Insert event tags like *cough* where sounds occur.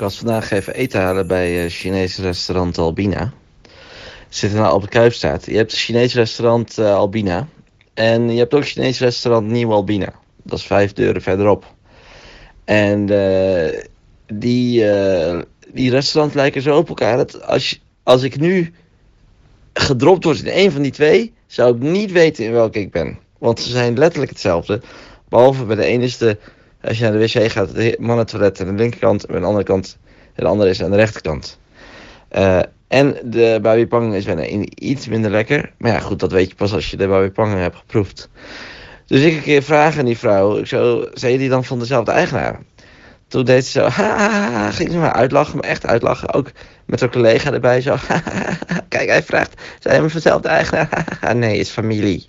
Ik was vandaag even eten halen bij het Chinese restaurant Albina. Zit nou op de. Je hebt het Chinese restaurant uh, Albina. En je hebt ook het Chinese restaurant Nieuw Albina. Dat is vijf deuren verderop. En uh, die, uh, die restaurants lijken zo op elkaar. Dat als, als ik nu gedropt word in een van die twee, zou ik niet weten in welke ik ben. Want ze zijn letterlijk hetzelfde. Behalve bij de ene is de, als je naar de wc gaat, de mannentoilet aan de linkerkant. En aan de andere kant, de andere is aan de rechterkant. Uh, en de babi pang is bijna iets minder lekker. Maar ja, goed, dat weet je pas als je de babi pang hebt geproefd. Dus ik een keer vragen aan die vrouw. Ik zo, zei die dan van dezelfde eigenaar? Toen deed ze zo, ha, ging ze maar uitlachen, maar echt uitlachen. Ook met haar collega erbij zo, *laughs* kijk, hij vraagt, zijn we van dezelfde eigenaar? *laughs* nee, is familie.